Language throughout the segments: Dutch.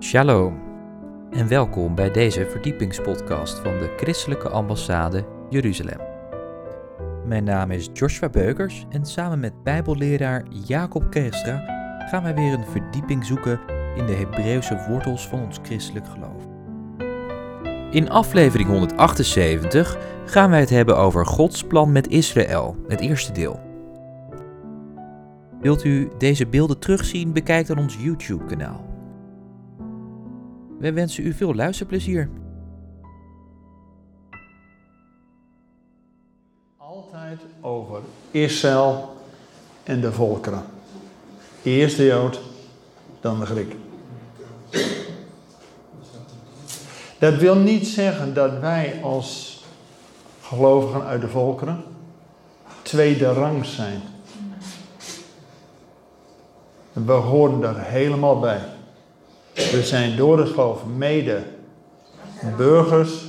Shalom en welkom bij deze verdiepingspodcast van de Christelijke Ambassade Jeruzalem. Mijn naam is Joshua Beukers en samen met Bijbelleraar Jacob Kerstra gaan wij weer een verdieping zoeken in de Hebreeuwse wortels van ons christelijk geloof. In aflevering 178 gaan wij het hebben over Gods plan met Israël, het eerste deel. Wilt u deze beelden terugzien? Bekijk dan ons YouTube-kanaal. We wensen u veel luisterplezier. Altijd over Israël en de volkeren. Eerst de Jood, dan de Griek. Dat wil niet zeggen dat wij als gelovigen uit de volkeren tweede rang zijn. We horen daar helemaal bij. We zijn door het geloof mede burgers,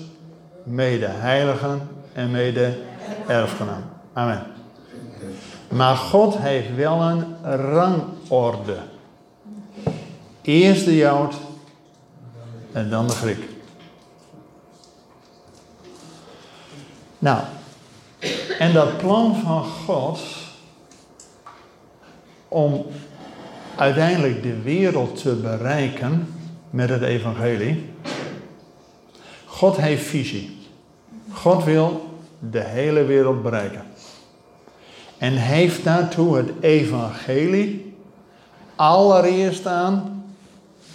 mede heiligen en mede erfgenaam. Amen. Maar God heeft wel een rangorde. Eerst de Jood en dan de Griek. Nou, en dat plan van God om uiteindelijk de wereld te bereiken met het evangelie. God heeft visie. God wil de hele wereld bereiken. En heeft daartoe het evangelie allereerst aan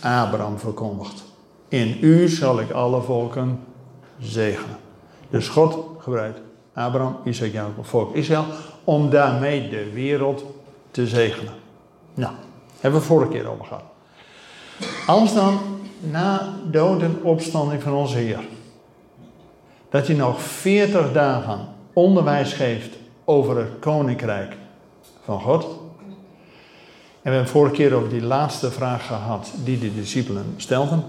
Abraham verkondigd. In u zal ik alle volken zegenen. Dus God gebruikt Abraham, Isaac, Jacob, volk Israël, om daarmee de wereld te zegenen. Nou, hebben we vorige keer over gehad. Als dan na dood en opstanding van onze Heer, dat hij nog 40 dagen onderwijs geeft over het koninkrijk van God. En we hebben vorige keer over die laatste vraag gehad die de discipelen stelden.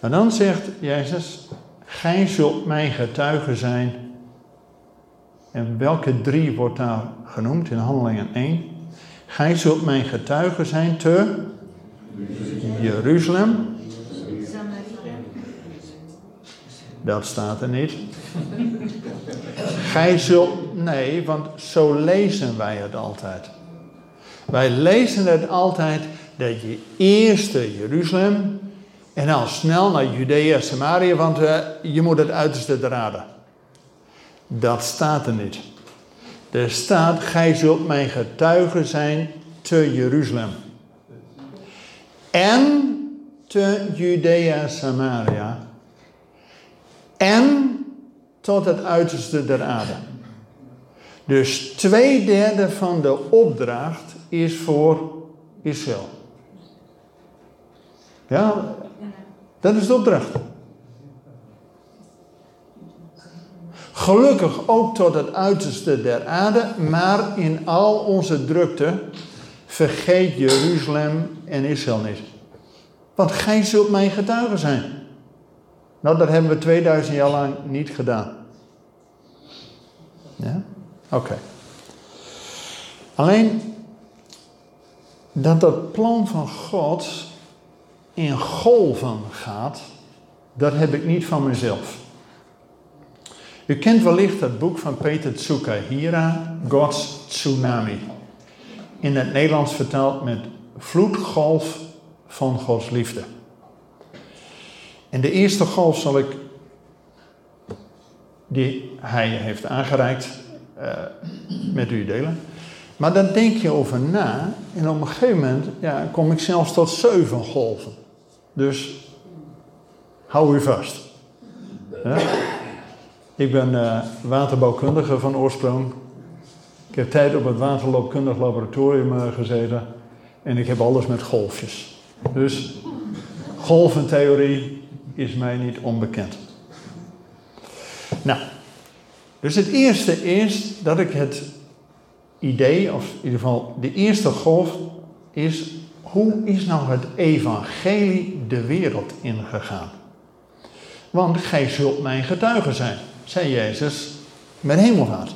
Maar dan zegt Jezus, gij zult mijn getuige zijn. En welke drie wordt daar genoemd in Handelingen 1? Gij zult mijn getuige zijn te Jeruzalem. Dat staat er niet. Gij zult, nee, want zo lezen wij het altijd. Wij lezen het altijd dat je eerst Jeruzalem en dan snel naar Judea en Samaria, want uh, je moet het uiterste raden. Dat staat er niet. Er staat, gij zult mijn getuige zijn te Jeruzalem. En te Judea Samaria. En tot het uiterste der aarde. Dus twee derde van de opdracht is voor Israël. Ja, dat is de opdracht. Gelukkig ook tot het uiterste der aarde, maar in al onze drukte vergeet Jeruzalem en Israël niet. Want gij zult mijn getuige zijn. Nou, dat hebben we 2000 jaar lang niet gedaan. Ja? Oké. Alleen dat dat plan van God in golven gaat, dat heb ik niet van mezelf. U kent wellicht het boek van Peter Tsukahira, God's Tsunami. In het Nederlands vertaald met Vloedgolf van Gods liefde. En de eerste golf zal ik, die hij heeft aangereikt, uh, met u delen. Maar dan denk je over na en op een gegeven moment ja, kom ik zelfs tot zeven golven. Dus hou u vast. Ja? Ik ben uh, waterbouwkundige van oorsprong. Ik heb tijd op het waterloopkundig laboratorium uh, gezeten. En ik heb alles met golfjes. Dus golventheorie is mij niet onbekend. Nou, dus het eerste is dat ik het idee, of in ieder geval de eerste golf, is hoe is nou het evangelie de wereld ingegaan? Want gij zult mijn getuige zijn zei Jezus, met hemelvaart.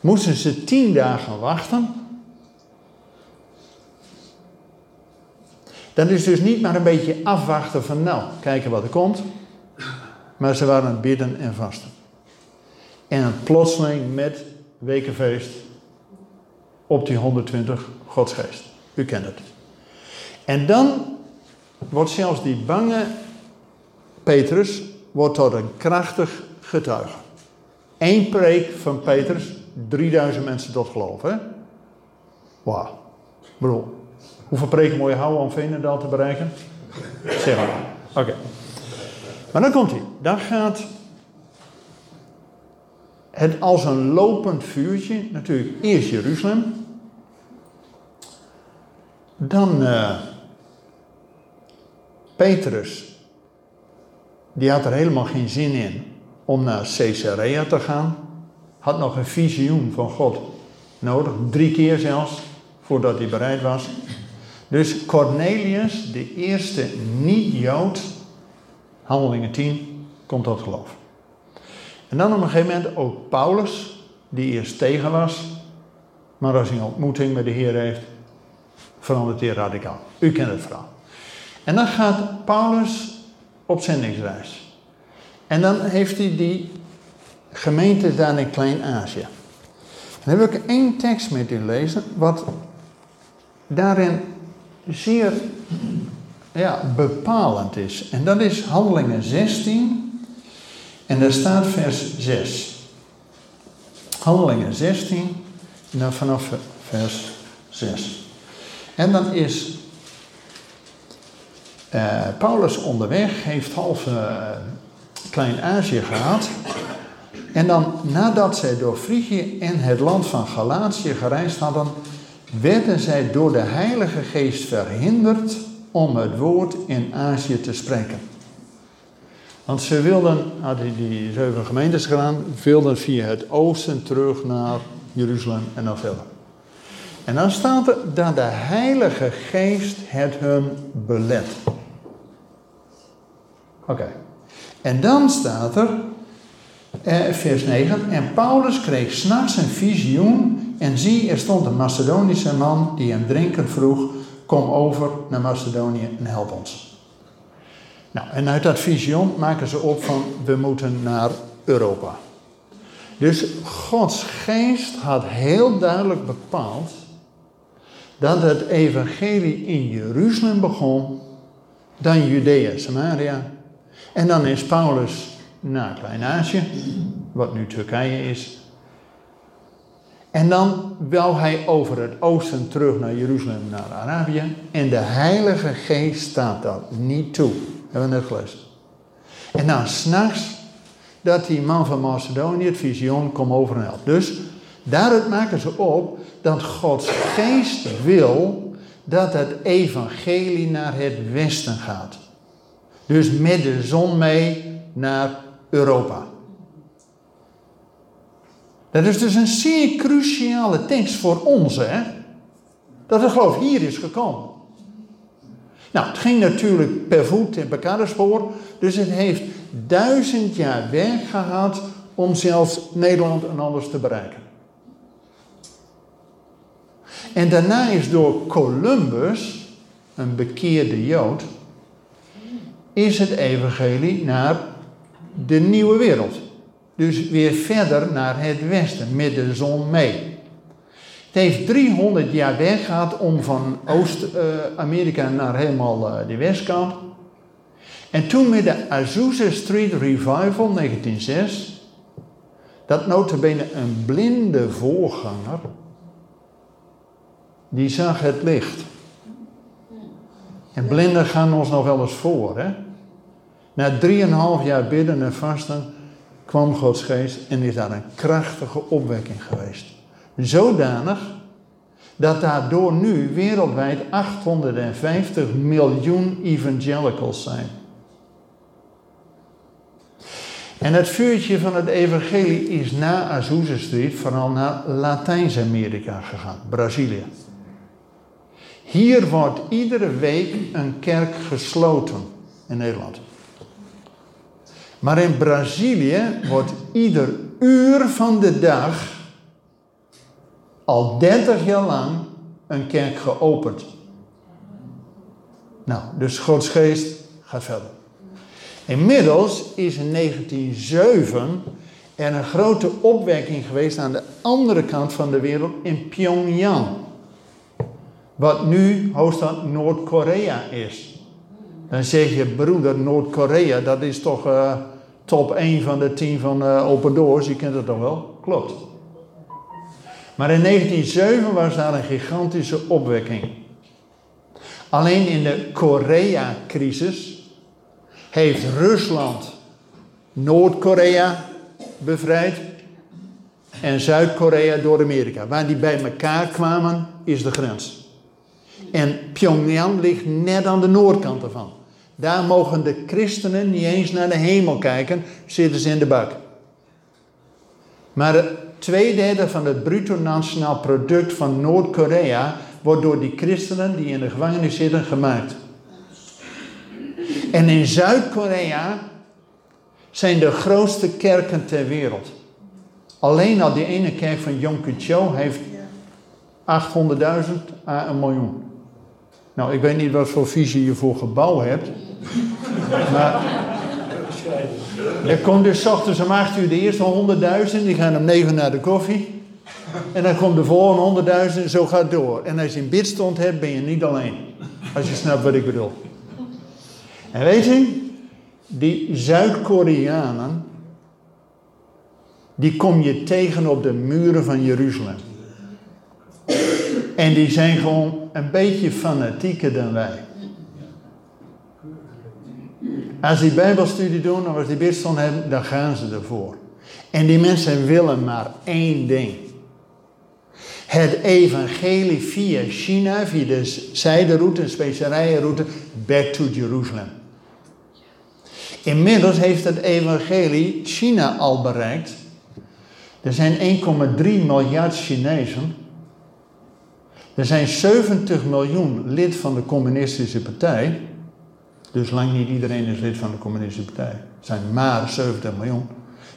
Moesten ze tien dagen wachten. Dat is dus niet maar een beetje afwachten van nou, kijken wat er komt. Maar ze waren aan bidden en vasten. En plotseling met wekenfeest op die 120 godsgeest. U kent het. En dan wordt zelfs die bange Petrus wordt tot een krachtig getuige. Eén preek van Petrus, 3000 mensen tot geloven. Wauw. Bedoel, hoeveel preken moet je houden om Veenendaal te bereiken? Zeg maar. Oké. Maar dan komt hij. Dan gaat het als een lopend vuurtje, natuurlijk eerst Jeruzalem. Dan uh, Petrus, die had er helemaal geen zin in om naar Caesarea te gaan. Had nog een visioen van God nodig, drie keer zelfs, voordat hij bereid was. Dus Cornelius, de eerste niet-Jood, handelingen 10, komt tot geloof. En dan op een gegeven moment ook Paulus, die eerst tegen was, maar als hij een ontmoeting met de Heer heeft, verandert hij radicaal. U kent het verhaal. En dan gaat Paulus op zendingsreis. En dan heeft hij die gemeente daar in Klein-Azië. Dan heb ik één tekst met u lezen, wat daarin zeer ja, bepalend is. En dat is Handelingen 16 en daar staat vers 6. Handelingen 16 en dan vanaf vers 6. En dan is uh, Paulus onderweg, heeft half uh, Klein-Azië gehad. En dan nadat zij door Frigië en het land van Galatië gereisd hadden, werden zij door de Heilige Geest verhinderd om het woord in Azië te spreken. Want ze wilden, hadden die zeven gemeentes gedaan, wilden via het oosten terug naar Jeruzalem en dan verder. En dan staat er dat de Heilige Geest het hun belet. Oké. En dan staat er, eh, vers 9, en Paulus kreeg s'nachts een visioen en zie, er stond een Macedonische man die hem drinken vroeg, kom over naar Macedonië en help ons. Nou, en uit dat visioen maken ze op van, we moeten naar Europa. Dus Gods geest had heel duidelijk bepaald dat het evangelie in Jeruzalem begon, dan Judea, Samaria. En dan is Paulus naar Klein-Azië, wat nu Turkije is. En dan wil hij over het oosten terug naar Jeruzalem, naar Arabië. En de Heilige Geest staat dat niet toe. Hebben we net gelezen. En dan s'nachts dat die man van Macedonië het visioen komt over en helpt. Dus daaruit maken ze op dat Gods geest wil dat het evangelie naar het westen gaat. Dus met de zon mee naar Europa. Dat is dus een zeer cruciale tekst voor ons, hè? Dat het geloof hier is gekomen. Nou, het ging natuurlijk per voet en per spoor, dus het heeft duizend jaar weg gehad om zelfs Nederland en anders te bereiken. En daarna is door Columbus, een bekeerde Jood, is het evangelie naar de nieuwe wereld. Dus weer verder naar het westen, met de zon mee. Het heeft 300 jaar weg gehad om van Oost-Amerika naar helemaal uh, de westkant. En toen met de Azusa Street Revival 1906, dat notabene een blinde voorganger, die zag het licht. En blinden gaan ons nog wel eens voor, hè? Na drieënhalf jaar bidden en vasten kwam Gods geest en is daar een krachtige opwekking geweest. Zodanig dat daardoor nu wereldwijd 850 miljoen evangelicals zijn. En het vuurtje van het evangelie is na Azusa Street vooral naar Latijns-Amerika gegaan, Brazilië. Hier wordt iedere week een kerk gesloten in Nederland. Maar in Brazilië wordt ieder uur van de dag al 30 jaar lang een kerk geopend. Nou, dus Gods geest gaat verder. Inmiddels is in 1907 er een grote opwekking geweest aan de andere kant van de wereld in Pyongyang. Wat nu hoofdstad Noord-Korea is. Dan zeg je, broeder, Noord-Korea, dat is toch uh, top 1 van de 10 van uh, Open Doors. Je kent het toch wel? Klopt. Maar in 1907 was daar een gigantische opwekking. Alleen in de Korea-crisis heeft Rusland Noord-Korea bevrijd en Zuid-Korea door Amerika. Waar die bij elkaar kwamen is de grens. En Pyongyang ligt net aan de noordkant ervan. Daar mogen de christenen niet eens naar de hemel kijken, zitten ze in de bak. Maar twee derde van het bruto nationaal product van Noord-Korea wordt door die christenen die in de gevangenis zitten gemaakt. En in Zuid-Korea zijn de grootste kerken ter wereld. Alleen al die ene kerk van Kippur heeft 800.000 à een miljoen. Nou, ik weet niet wat voor visie je voor gebouw hebt. Maar er komt dus ochtends om 8 uur de eerste 100.000, die gaan om 9 naar de koffie. En dan komt de volgende 100.000 en zo gaat het door. En als je een bidstond hebt, ben je niet alleen. Als je snapt wat ik bedoel. En weet je, die Zuid-Koreanen, die kom je tegen op de muren van Jeruzalem. En die zijn gewoon een beetje fanatieker dan wij. Als die Bijbelstudie doen of als die bidstond hebben, dan gaan ze ervoor. En die mensen willen maar één ding. Het evangelie via China, via de zijderoute, de specerijenroute, back to Jeruzalem. Inmiddels heeft het evangelie China al bereikt. Er zijn 1,3 miljard Chinezen. Er zijn 70 miljoen lid van de communistische partij. Dus lang niet iedereen is lid van de communistische partij. Er zijn maar 70 miljoen.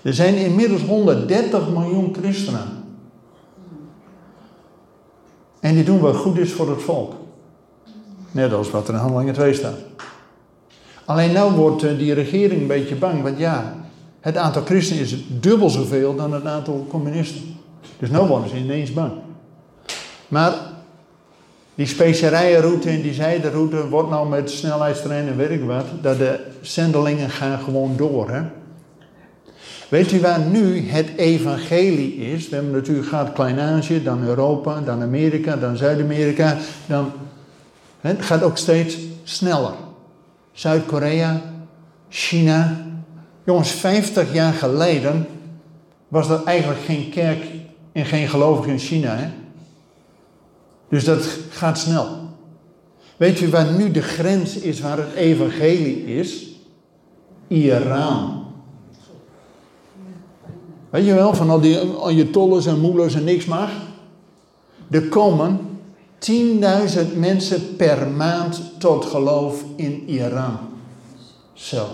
Er zijn inmiddels 130 miljoen christenen. En die doen wat goed is voor het volk. Net als wat er in Handelingen 2 staat. Alleen nu wordt eh, die regering een beetje bang, want ja, het aantal christenen is dubbel zoveel dan het aantal communisten. Dus nu worden ze ineens bang. Maar die specerijenroute en die zijderoute wordt nou met snelheidstrein en weet ik wat, dat de zendelingen gaan gewoon door. Hè? Weet u waar nu het evangelie is? We hebben natuurlijk gehad Klein-Azië, dan Europa, dan Amerika, dan Zuid-Amerika. Dan, het gaat ook steeds sneller. Zuid-Korea, China. Jongens, 50 jaar geleden was er eigenlijk geen kerk en geen gelovige in China. Hè? Dus dat gaat snel. Weet u waar nu de grens is waar het evangelie is? Iran. Weet je wel, van al die Ayatollahs en moelers en niks mag. Er komen 10.000 mensen per maand tot geloof in Iran. Zo.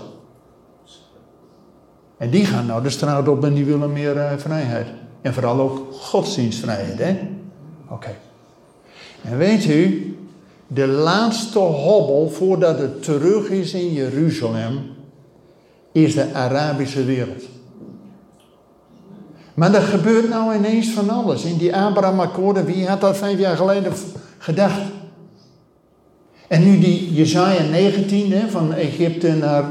En die gaan nou de straat op en die willen meer uh, vrijheid. En vooral ook godsdienstvrijheid, hè? Oké. En weet u, de laatste hobbel voordat het terug is in Jeruzalem, is de Arabische wereld. Maar er gebeurt nou ineens van alles. In die Abraham-akkoorden, wie had dat vijf jaar geleden gedacht? En nu die Jezaja 19, hè, van Egypte naar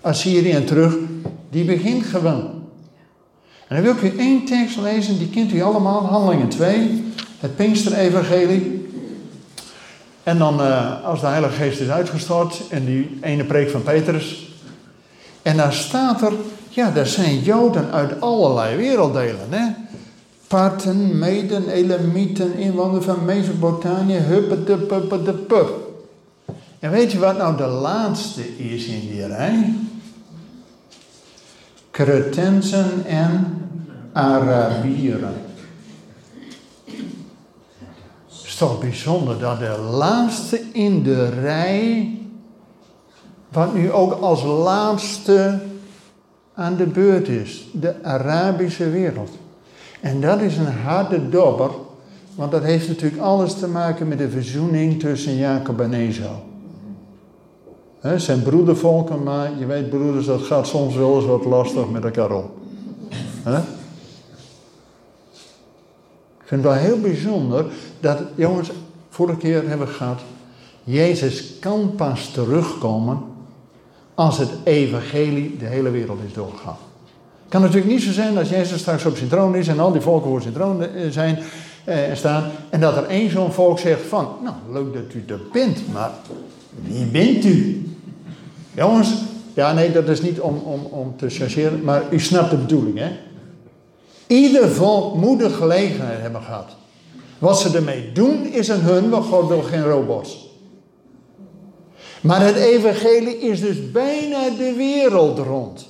Assyrië en terug, die begint gewoon. En dan wil ik u één tekst lezen, die kent u allemaal, Handelingen 2, het Pinkster-evangelie. En dan, uh, als de Heilige Geest is uitgestort, en die ene preek van Petrus. En daar staat er, ja, er zijn Joden uit allerlei werelddelen. Hè? Parten, Meden, Elamieten, inwoners van Mesopotamië, huppe de pup. En weet je wat nou de laatste is in die rij? Cretensen en Arabieren. Toch bijzonder dat de laatste in de rij, wat nu ook als laatste aan de beurt is, de Arabische wereld. En dat is een harde dobber, want dat heeft natuurlijk alles te maken met de verzoening tussen Jacob en Esau. Het zijn broedervolken, maar je weet broeders, dat gaat soms wel eens wat lastig met elkaar om. He? Ik vind het wel heel bijzonder dat, jongens, vorige keer hebben we gehad, Jezus kan pas terugkomen als het evangelie de hele wereld is doorgegaan. Het kan natuurlijk niet zo zijn als Jezus straks op zijn troon is en al die volken voor zijn troon eh, zijn eh, staan. En dat er één zo'n volk zegt van, nou leuk dat u er bent, maar wie bent u? Jongens, ja nee, dat is niet om, om, om te chargeren, maar u snapt de bedoeling hè. Ieder volk moet de gelegenheid hebben gehad. Wat ze ermee doen is aan hun, want God wil geen robots. Maar het evangelie is dus bijna de wereld rond.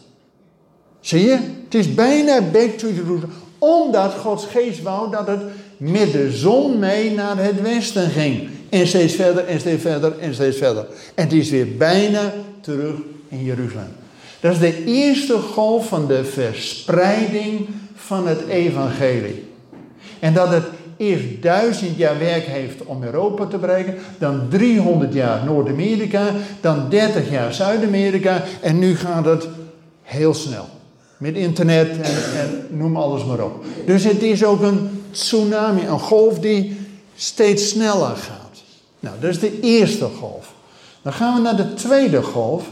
Zie je? Het is bijna back to Jerusalem. Omdat Gods geest wou dat het met de zon mee naar het westen ging. En steeds verder en steeds verder en steeds verder. En het is weer bijna terug in Jeruzalem. Dat is de eerste golf van de verspreiding van het evangelie. En dat het eerst duizend jaar werk heeft om Europa te bereiken, dan 300 jaar Noord-Amerika, dan 30 jaar Zuid-Amerika en nu gaat het heel snel. Met internet en, en, noem alles maar op. Dus het is ook een tsunami, een golf die steeds sneller gaat. Nou, dat is de eerste golf. Dan gaan we naar de tweede golf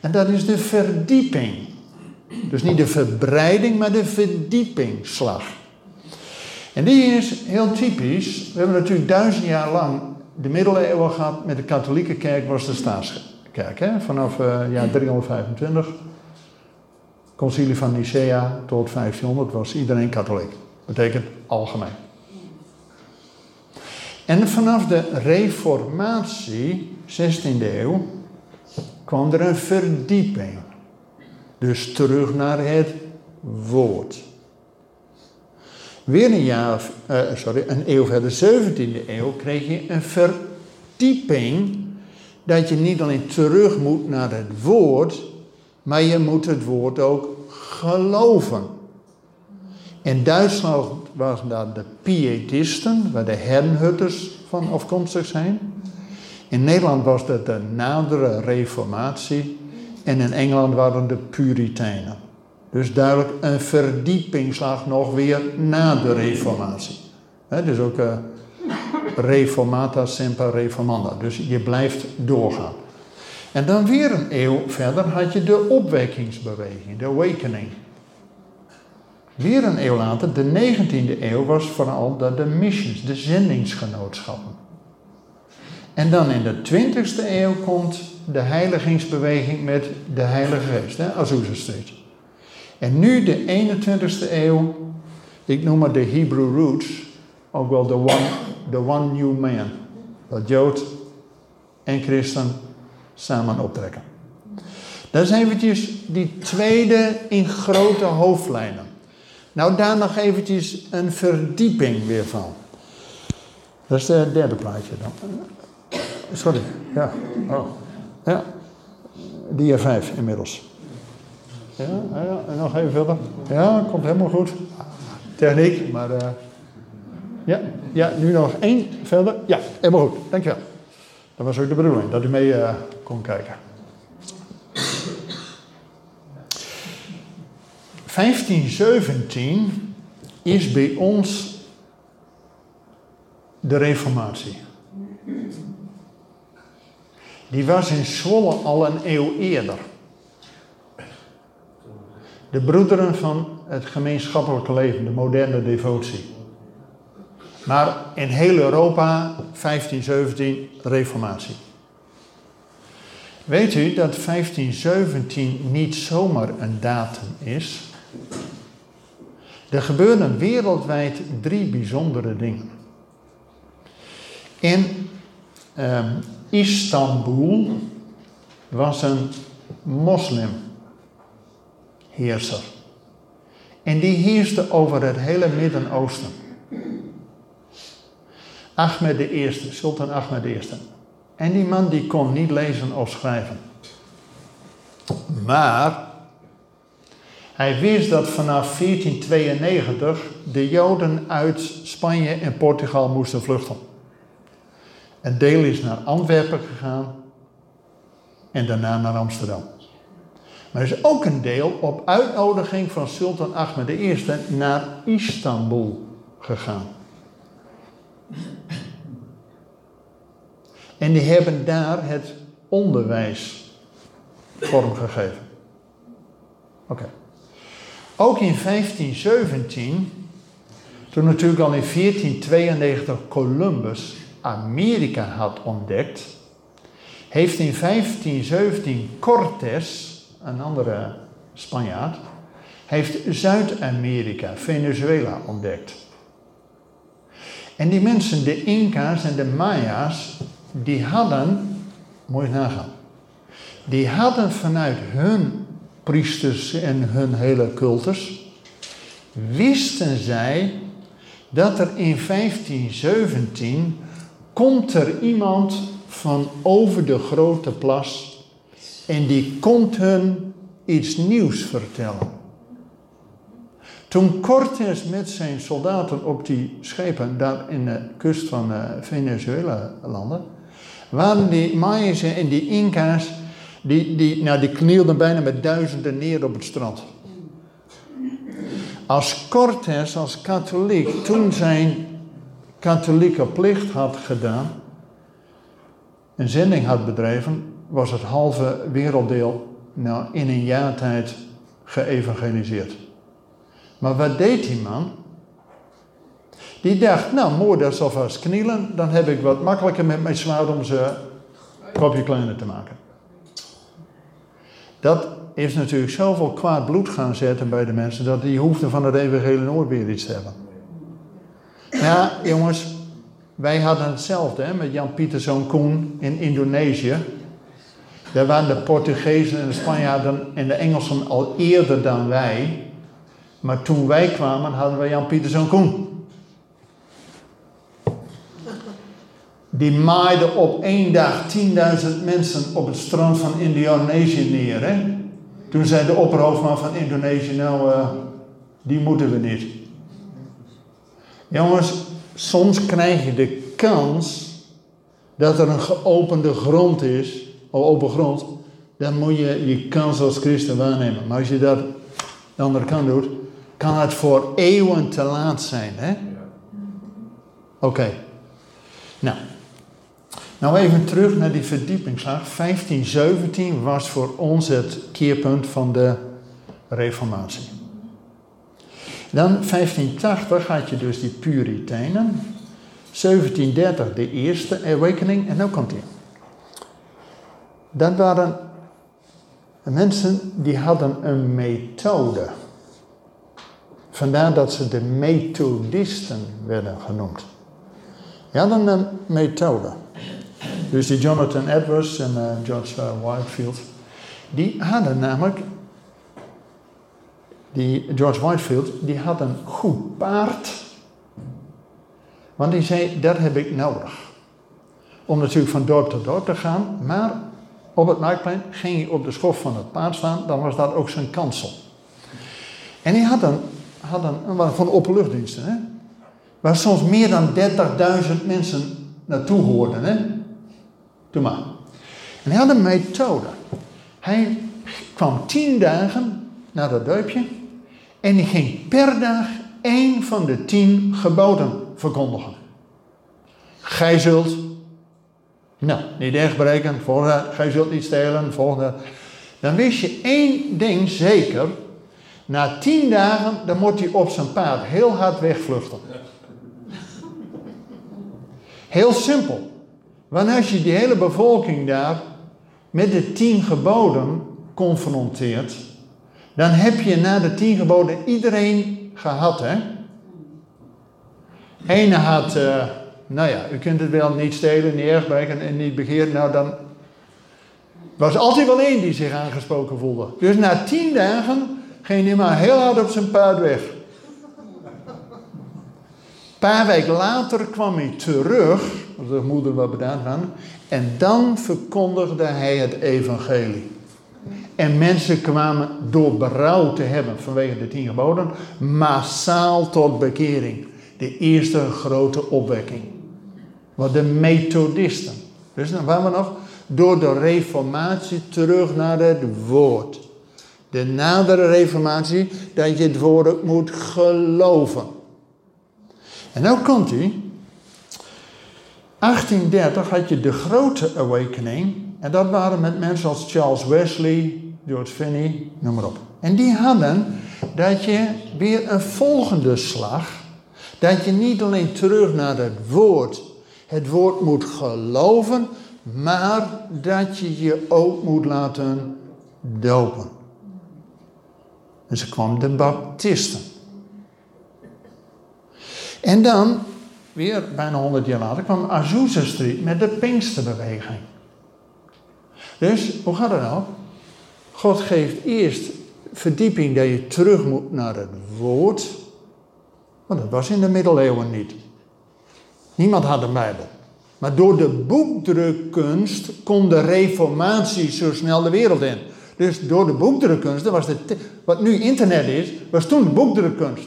en dat is de verdieping. Dus niet de verbreiding, maar de verdiepingslag. En die is heel typisch. We hebben natuurlijk duizend jaar lang de middeleeuwen gehad. Met de katholieke kerk was de staatskerk. Hè? Vanaf uh, jaar 325. Concilie van Nicea tot 1500 was iedereen katholiek. Betekent algemeen. En vanaf de reformatie, 16e eeuw, kwam er een verdieping. Dus terug naar het woord. Weer een jaar, uh, sorry, een eeuw verder, 17e eeuw, kreeg je een verdieping. Dat je niet alleen terug moet naar het woord, maar je moet het woord ook geloven. In Duitsland waren dat de pietisten, waar de herrenhutters van afkomstig zijn. In Nederland was dat de nadere reformatie. En in Engeland waren de Puritijnen. Dus duidelijk een verdiepingslag nog weer na de reformatie. He, dus ook uh, reformata semper reformanda. Dus je blijft doorgaan. En dan weer een eeuw verder had je de opwekkingsbeweging, de awakening. Weer een eeuw later, de 19e eeuw, was vooral de, de missions, de zendingsgenootschappen. En dan in de 20e eeuw komt de heiligingsbeweging met de Heilige Geest, Azusa Street. En nu de 21ste eeuw, ik noem het de Hebrew roots, ook wel de one, the one new man. Dat Jood en christen samen optrekken. Dat is eventjes die tweede in grote hoofdlijnen. Nou, daar nog eventjes een verdieping weer van. Dat is het derde plaatje dan. Sorry, ja. Oh. Ja, dia 5 inmiddels. Ja, ja, en nog even verder. Ja, komt helemaal goed. Techniek, maar uh, ja, ja, nu nog één verder. Ja, helemaal goed. Dankjewel. Dat was ook de bedoeling, dat u mee uh, kon kijken. 1517 is bij ons de Reformatie. Die was in Zwolle al een eeuw eerder. De broederen van het gemeenschappelijke leven, de moderne devotie. Maar in heel Europa 1517 reformatie. Weet u dat 1517 niet zomaar een datum is? Er gebeurden wereldwijd drie bijzondere dingen. In um, Istanbul was een moslim heerser. En die heerste over het hele Midden-Oosten. Ahmed I, Sultan Ahmed I. En die man die kon niet lezen of schrijven. Maar hij wist dat vanaf 1492 de Joden uit Spanje en Portugal moesten vluchten. Een deel is naar Antwerpen gegaan en daarna naar Amsterdam. Maar er is ook een deel op uitnodiging van Sultan Ahmed I naar Istanbul gegaan. En die hebben daar het onderwijs vormgegeven. Oké. Ook in 1517, toen natuurlijk al in 1492 Columbus Amerika had ontdekt, heeft in 1517 Cortés, een andere Spanjaard, heeft Zuid-Amerika, Venezuela ontdekt. En die mensen, de Inca's en de Maya's, die hadden, moet je nagaan, die hadden vanuit hun priesters en hun hele cultus, wisten zij dat er in 1517 komt er iemand van over de grote plas en die komt hun iets nieuws vertellen. Toen Cortés met zijn soldaten op die schepen daar in de kust van eh, Venezuela landde, waren die Mayas en die Inca's, die, die, nou, die knielden bijna met duizenden neer op het strand. Als Cortés als katholiek toen zijn katholieke plicht had gedaan, een zending had bedreven, was het halve werelddeel nou, in een jaar tijd geëvangeliseerd. Maar wat deed die man? Die dacht, nou, mooi dat zal knielen, dan heb ik wat makkelijker met mijn zwaard om ze kopje kleiner te maken. Dat heeft natuurlijk zoveel kwaad bloed gaan zetten bij de mensen, dat die hoefden van het evangelie nooit weer iets te hebben. Ja, jongens, wij hadden hetzelfde hè, met Jan Pieterszoon Koen in Indonesië. Daar waren de Portugezen en de Spanjaarden en de Engelsen al eerder dan wij. Maar toen wij kwamen, hadden we Jan Pieterszoon Koen. Die maaide op één dag 10.000 mensen op het strand van Indonesië neer. Hè? Toen zei de opperhoofdman van Indonesië, nou, uh, die moeten we niet. Jongens, soms krijg je de kans dat er een geopende grond is, of open grond, dan moet je je kans als christen waarnemen. Maar als je dat de andere kant doet, kan het voor eeuwen te laat zijn. Hè? Oké. Nou. Nou even terug naar die verdiepingsslag. 1517 was voor ons het keerpunt van de reformatie. Dan 1580 had je dus die Puritijnen. 1730 de eerste awakening en nu komt hij. Dat waren mensen die hadden een methode. Vandaar dat ze de methodisten werden genoemd. Die hadden een methode. Dus die Jonathan Edwards en uh, George uh, Whitefield, die hadden namelijk, die George Whitefield, die had een goed paard. Want die zei, dat heb ik nodig. Om natuurlijk van dorp tot dorp te gaan, maar op het marktplein ging hij op de schof van het paard staan, dan was dat ook zijn kansel. En hij had een, had een, van openluchtdiensten, hè, waar soms meer dan 30.000 mensen naartoe hoorden. Hè. Doe maar. En hij had een methode. Hij kwam tien dagen naar dat dorpje en ging per dag één van de tien geboden verkondigen. Gij zult, nou, niet echt breken, volgende, gij zult niet stelen, volgende. Dan wist je één ding zeker. Na tien dagen, dan moet hij op zijn paard heel hard wegvluchten. Heel simpel. Als je die hele bevolking daar met de tien geboden confronteert, dan heb je na de tien geboden iedereen gehad, hè? Ene had, uh, nou ja, u kunt het wel niet stelen, niet ergbreken en niet begeren. Nou, dan was altijd wel één die zich aangesproken voelde. Dus na tien dagen ging hij maar heel hard op zijn paard weg. Een paar weken later kwam hij terug, als de moeder wat bedaan van, en dan verkondigde hij het evangelie. En mensen kwamen door berouw te hebben vanwege de tien geboden, massaal tot bekering. De eerste grote opwekking. Wat de methodisten. Dus dan waren we nog door de reformatie terug naar het woord. De nadere reformatie, dat je het woord moet geloven. En nou komt hij. 1830 had je de grote awakening. En dat waren met mensen als Charles Wesley, George Finney, noem maar op. En die hadden dat je weer een volgende slag. Dat je niet alleen terug naar het woord, het woord moet geloven, maar dat je je ook moet laten dopen. En ze kwam de baptisten. En dan, weer bijna 100 jaar later, kwam Azusa Street met de Pinksterbeweging. Dus, hoe gaat het nou? God geeft eerst verdieping dat je terug moet naar het woord. Want dat was in de middeleeuwen niet. Niemand had een Bijbel. Maar door de boekdrukkunst kon de reformatie zo snel de wereld in. Dus door de boekdrukkunst, was de, wat nu internet is, was toen de boekdrukkunst.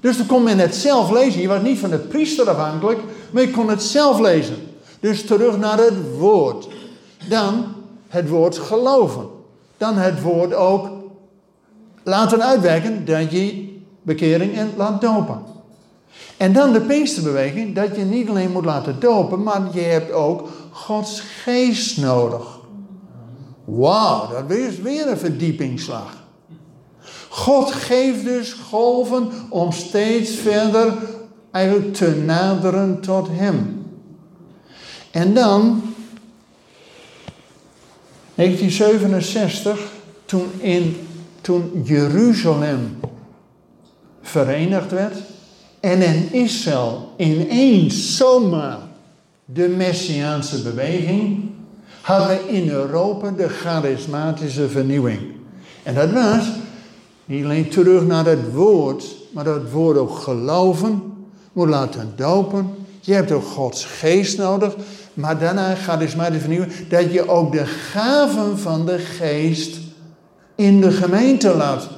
Dus dan kon men het zelf lezen. Je was niet van de priester afhankelijk, maar je kon het zelf lezen. Dus terug naar het woord. Dan het woord geloven. Dan het woord ook laten uitwerken dat je bekering en laat dopen. En dan de Pinksterbeweging, dat je niet alleen moet laten dopen, maar je hebt ook Gods geest nodig. Wauw, dat is weer een verdiepingsslag. God geeft dus golven om steeds verder eigenlijk te naderen tot Hem. En dan, 1967, toen, in, toen Jeruzalem verenigd werd en in Israël ineens zomaar de Messiaanse beweging, hadden in Europa de charismatische vernieuwing. En dat was niet alleen terug naar het woord, maar dat woord ook geloven, moet laten dopen. Je hebt ook Gods geest nodig, maar daarna charismatische vernieuwing, dat je ook de gaven van de geest in de gemeente laat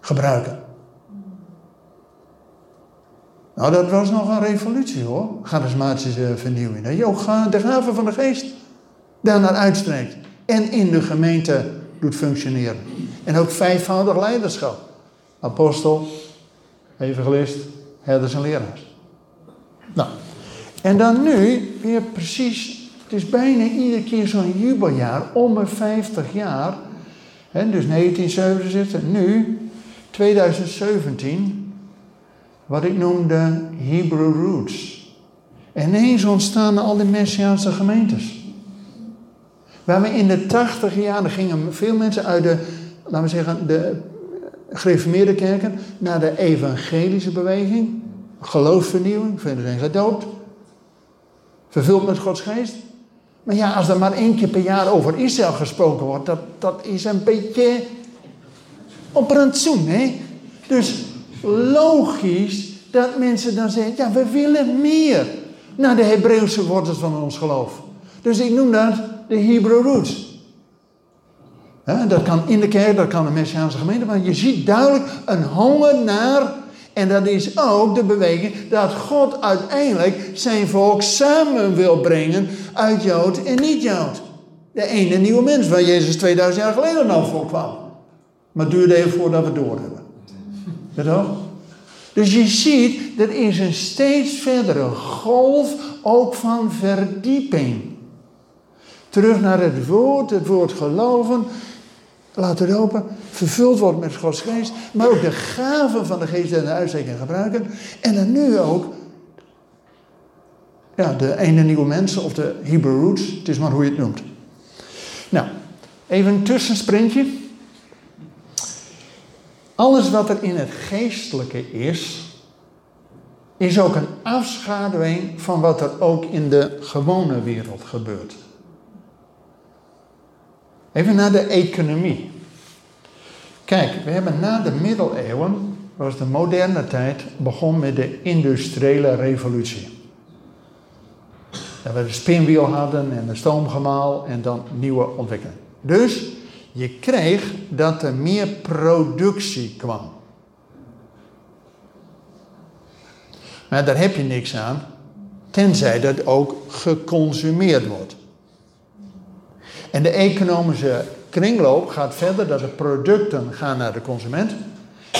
gebruiken. Nou, dat was nog een revolutie hoor, charismatische vernieuwing. Dat je ook de gaven van de geest daarnaar uitstrekt en in de gemeente doet functioneren. En ook vijfvoudig leiderschap. Apostel, evangelist, herders en leraars. Nou, en dan nu weer precies, het is bijna iedere keer zo'n jubeljaar, om de 50 jaar. Hè, dus 1977, nu 2017 wat ik noemde Hebrew Roots. En ineens ontstaan al die Messiaanse gemeentes. Waar we in de tachtig jaren gingen veel mensen uit de, laten we zeggen, de gereformeerde kerken naar de evangelische beweging. Geloofsvernieuwing, verder zijn gedoopt. Vervuld met Gods geest. Maar ja, als er maar één keer per jaar over Israël gesproken wordt, dat, dat is een beetje op rantsoen, hè? Dus logisch dat mensen dan zeggen, ja, we willen meer naar de Hebreeuwse wortels van ons geloof. Dus ik noem dat de Hebrew roots. dat kan in de kerk, dat kan een Messiaanse gemeente, maar je ziet duidelijk een honger naar, en dat is ook de beweging dat God uiteindelijk zijn volk samen wil brengen uit Jood en niet-Jood. De ene nieuwe mens waar Jezus 2000 jaar geleden al voor kwam. Maar het duurde even voordat we door hebben. Weet Dus je ziet, er is een steeds verdere golf ook van verdieping. Terug naar het woord, het woord geloven. Laat het open, vervuld worden met Gods geest. Maar ook de gaven van de geest en de uitsteking gebruiken. En dan nu ook ja, de ene nieuwe mensen of de Hebrew roots. Het is maar hoe je het noemt. Nou, even een tussensprintje. Alles wat er in het geestelijke is, is ook een afschaduwing van wat er ook in de gewone wereld gebeurt. Even naar de economie. Kijk, we hebben na de middeleeuwen, was de moderne tijd, begon met de industriële revolutie. Dat we de spinwiel hadden en de stoomgemaal en dan nieuwe ontwikkelingen. Dus je kreeg dat er meer productie kwam. Maar daar heb je niks aan, tenzij dat ook geconsumeerd wordt. En de economische kringloop gaat verder dat de producten gaan naar de consument.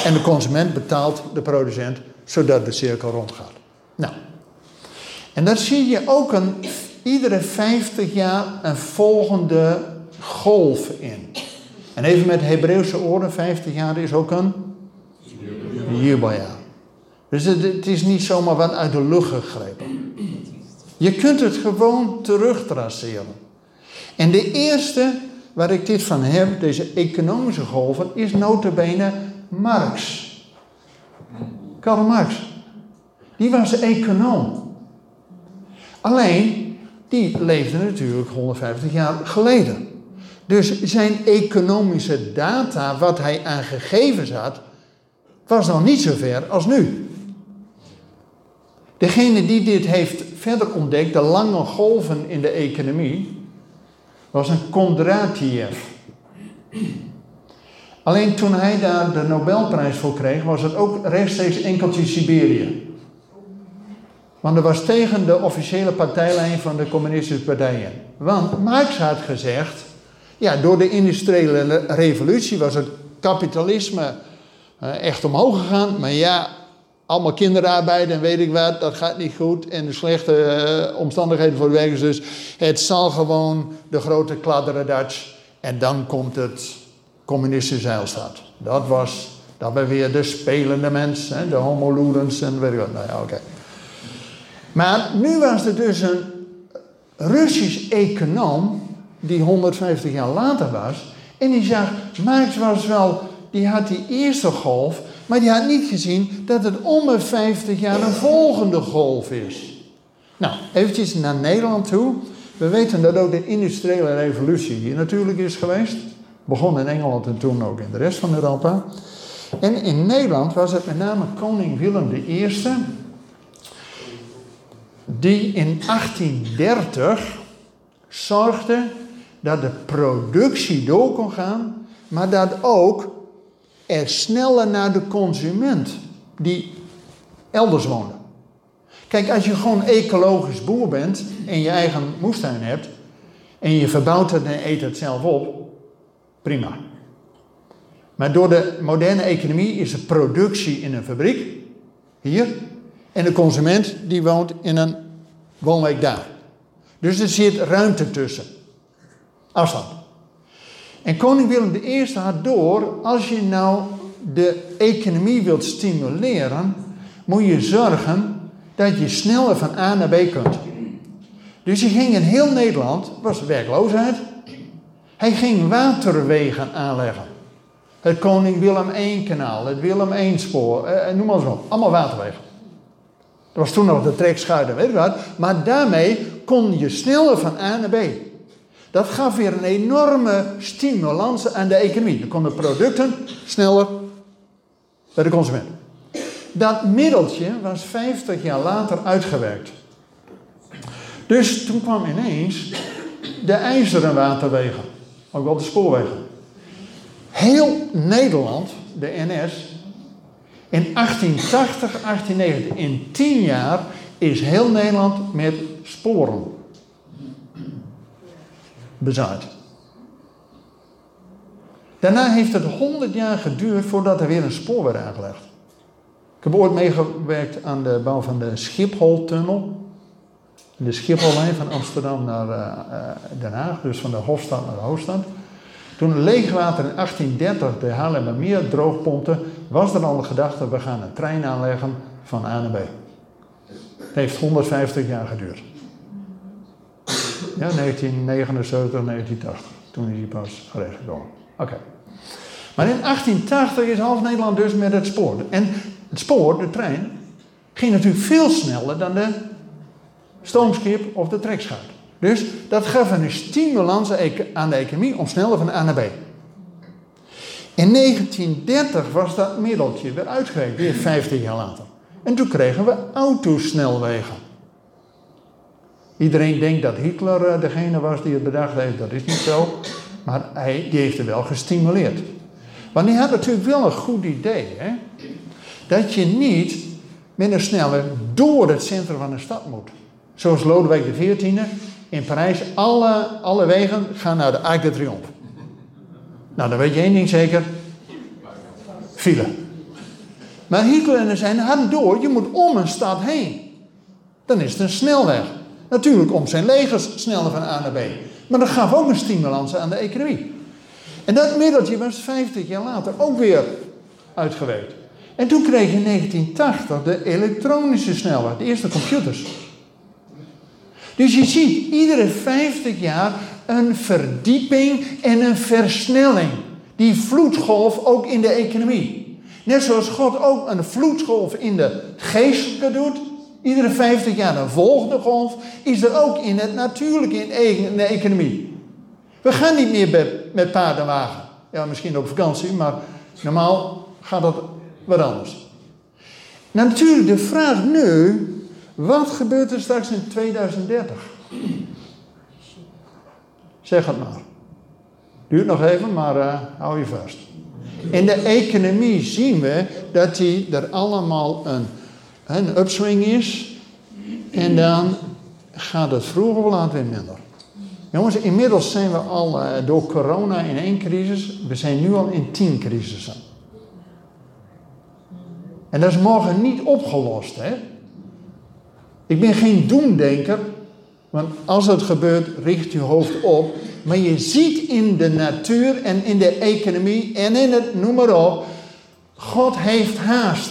En de consument betaalt de producent, zodat de cirkel rondgaat. Nou, en daar zie je ook een, iedere 50 jaar een volgende golf in. En even met Hebreeuwse oren, 50 jaar is ook een jubeljaar. Dus het, het is niet zomaar wat uit de lucht gegrepen. Je kunt het gewoon terugtraceren. En de eerste waar ik dit van heb, deze economische golven, is notabene Marx. Karl Marx. Die was econoom. Alleen, die leefde natuurlijk 150 jaar geleden. Dus zijn economische data, wat hij aan gegevens had, was nog niet zo ver als nu. Degene die dit heeft verder ontdekt, de lange golven in de economie, was een Kondratiev. Alleen toen hij daar de Nobelprijs voor kreeg, was het ook rechtstreeks enkeltje Siberië. Want dat was tegen de officiële partijlijn van de communistische partijen. Want Marx had gezegd, ja, door de industriële revolutie was het kapitalisme uh, echt omhoog gegaan. Maar ja, allemaal kinderarbeid en weet ik wat, dat gaat niet goed. En de slechte uh, omstandigheden voor de werkers. Dus het zal gewoon de grote kladderadatsch. En dan komt het communistische zeilstaat. Dat was, dat ben weer de spelende mens, hè, de homo ludens en weet ik wat. Nou ja, oké. Maar nu was er dus een Russisch econoom, die 150 jaar later was. En die zag, Marx was wel, die had die eerste golf, maar die had niet gezien dat het om de 50 jaar een volgende golf is. Nou, eventjes naar Nederland toe. We weten dat ook de industriële revolutie hier natuurlijk is geweest. Begon in Engeland en toen ook in de rest van Europa. En in Nederland was het met name koning Willem I, die in 1830 zorgde dat de productie door kon gaan, maar dat ook sneller naar de consument die elders woonde. Kijk, als je gewoon ecologisch boer bent en je eigen moestuin hebt en je verbouwt het en eet het zelf op, prima. Maar door de moderne economie is de productie in een fabriek, hier, en de consument die woont in een woonwijk daar. Dus er zit ruimte tussen. Afstand. En koning Willem I had door, als je nou de economie wilt stimuleren, moet je zorgen dat je sneller van A naar B kunt. Dus hij ging in heel Nederland, was werkloosheid, hij ging waterwegen aanleggen. Het Koning Willem I kanaal, het Willem I spoor, eh, noem maar eens op, allemaal waterwegen. Dat was toen nog de trekschuiten, weet wat. Maar daarmee kon je sneller van A naar B. Dat gaf weer een enorme stimulans aan de economie. Dan konden producten sneller bij de consument. Dat middeltje was 50 jaar later uitgewerkt. Dus toen kwam ineens de ijzeren waterwegen, ook wel de spoorwegen. Heel Nederland, de NS, in 1880, 1890, in 10 jaar is heel Nederland met sporen bezaaid. Daarna heeft het 100 jaar geduurd voordat er weer een spoor werd aangelegd. Ik heb ooit meegewerkt aan de bouw van de Schipholtunnel. De Schiphollijn van Amsterdam naar uh, Den Haag, dus van de Hofstad naar de Hoofdstad. Toen leegwater in 1830 de Haarlemmermeer droogpompte, was er al de gedachte, we gaan een trein aanleggen van A naar B. Het heeft 150 jaar geduurd. Ja, 1979, 1980. Toen is hij pas gerecht gekomen. Oké. Maar in 1880 is half Nederland dus met het spoor. En het spoor, de trein, ging natuurlijk veel sneller dan de stoomschip of de trekschuit. Dus dat gaf een stimulans aan de economie om sneller van A naar B. In 1930 was dat middeltje weer uitgewerkt, weer 50 jaar later. En toen kregen we autosnelwegen. Iedereen denkt dat Hitler eh, degene was die het bedacht heeft. Dat is niet zo. Maar hij die heeft het wel gestimuleerd. Want hij had natuurlijk wel een goed idee. Hè? Dat je niet met een door het centrum van de stad moet. Zoals Lodewijk XIV in Parijs, alle, alle wegen gaan naar de Arc de Triomphe. Nou, dan weet je één ding zeker. File. Maar Hitler en zijn hadden door, je moet om een stad heen. Dan is het een snelweg. Natuurlijk om zijn legers sneller van A naar B. Maar dat gaf ook een stimulans aan de economie. En dat middeltje was 50 jaar later ook weer uitgewerkt. En toen kreeg je in 1980 de elektronische snelweg, de eerste computers. Dus je ziet iedere 50 jaar een verdieping en een versnelling. Die vloedgolf ook in de economie. Net zoals God ook een vloedgolf in de geestelijke doet. Iedere 50 jaar een volgende golf. Is er ook in het natuurlijke in de economie. We gaan niet meer met paardenwagen. Ja, misschien op vakantie, maar normaal gaat dat wat anders. Natuurlijk de vraag nu, wat gebeurt er straks in 2030? Zeg het maar. Duurt nog even, maar uh, hou je vast. In de economie zien we dat die er allemaal een, een upswing is. En dan gaat het vroeger of later weer minder. Jongens, inmiddels zijn we al uh, door corona in één crisis. We zijn nu al in tien crisissen. En dat is morgen niet opgelost, hè? Ik ben geen doemdenker, want als het gebeurt, richt je hoofd op. Maar je ziet in de natuur en in de economie en in het noem maar op, God heeft haast.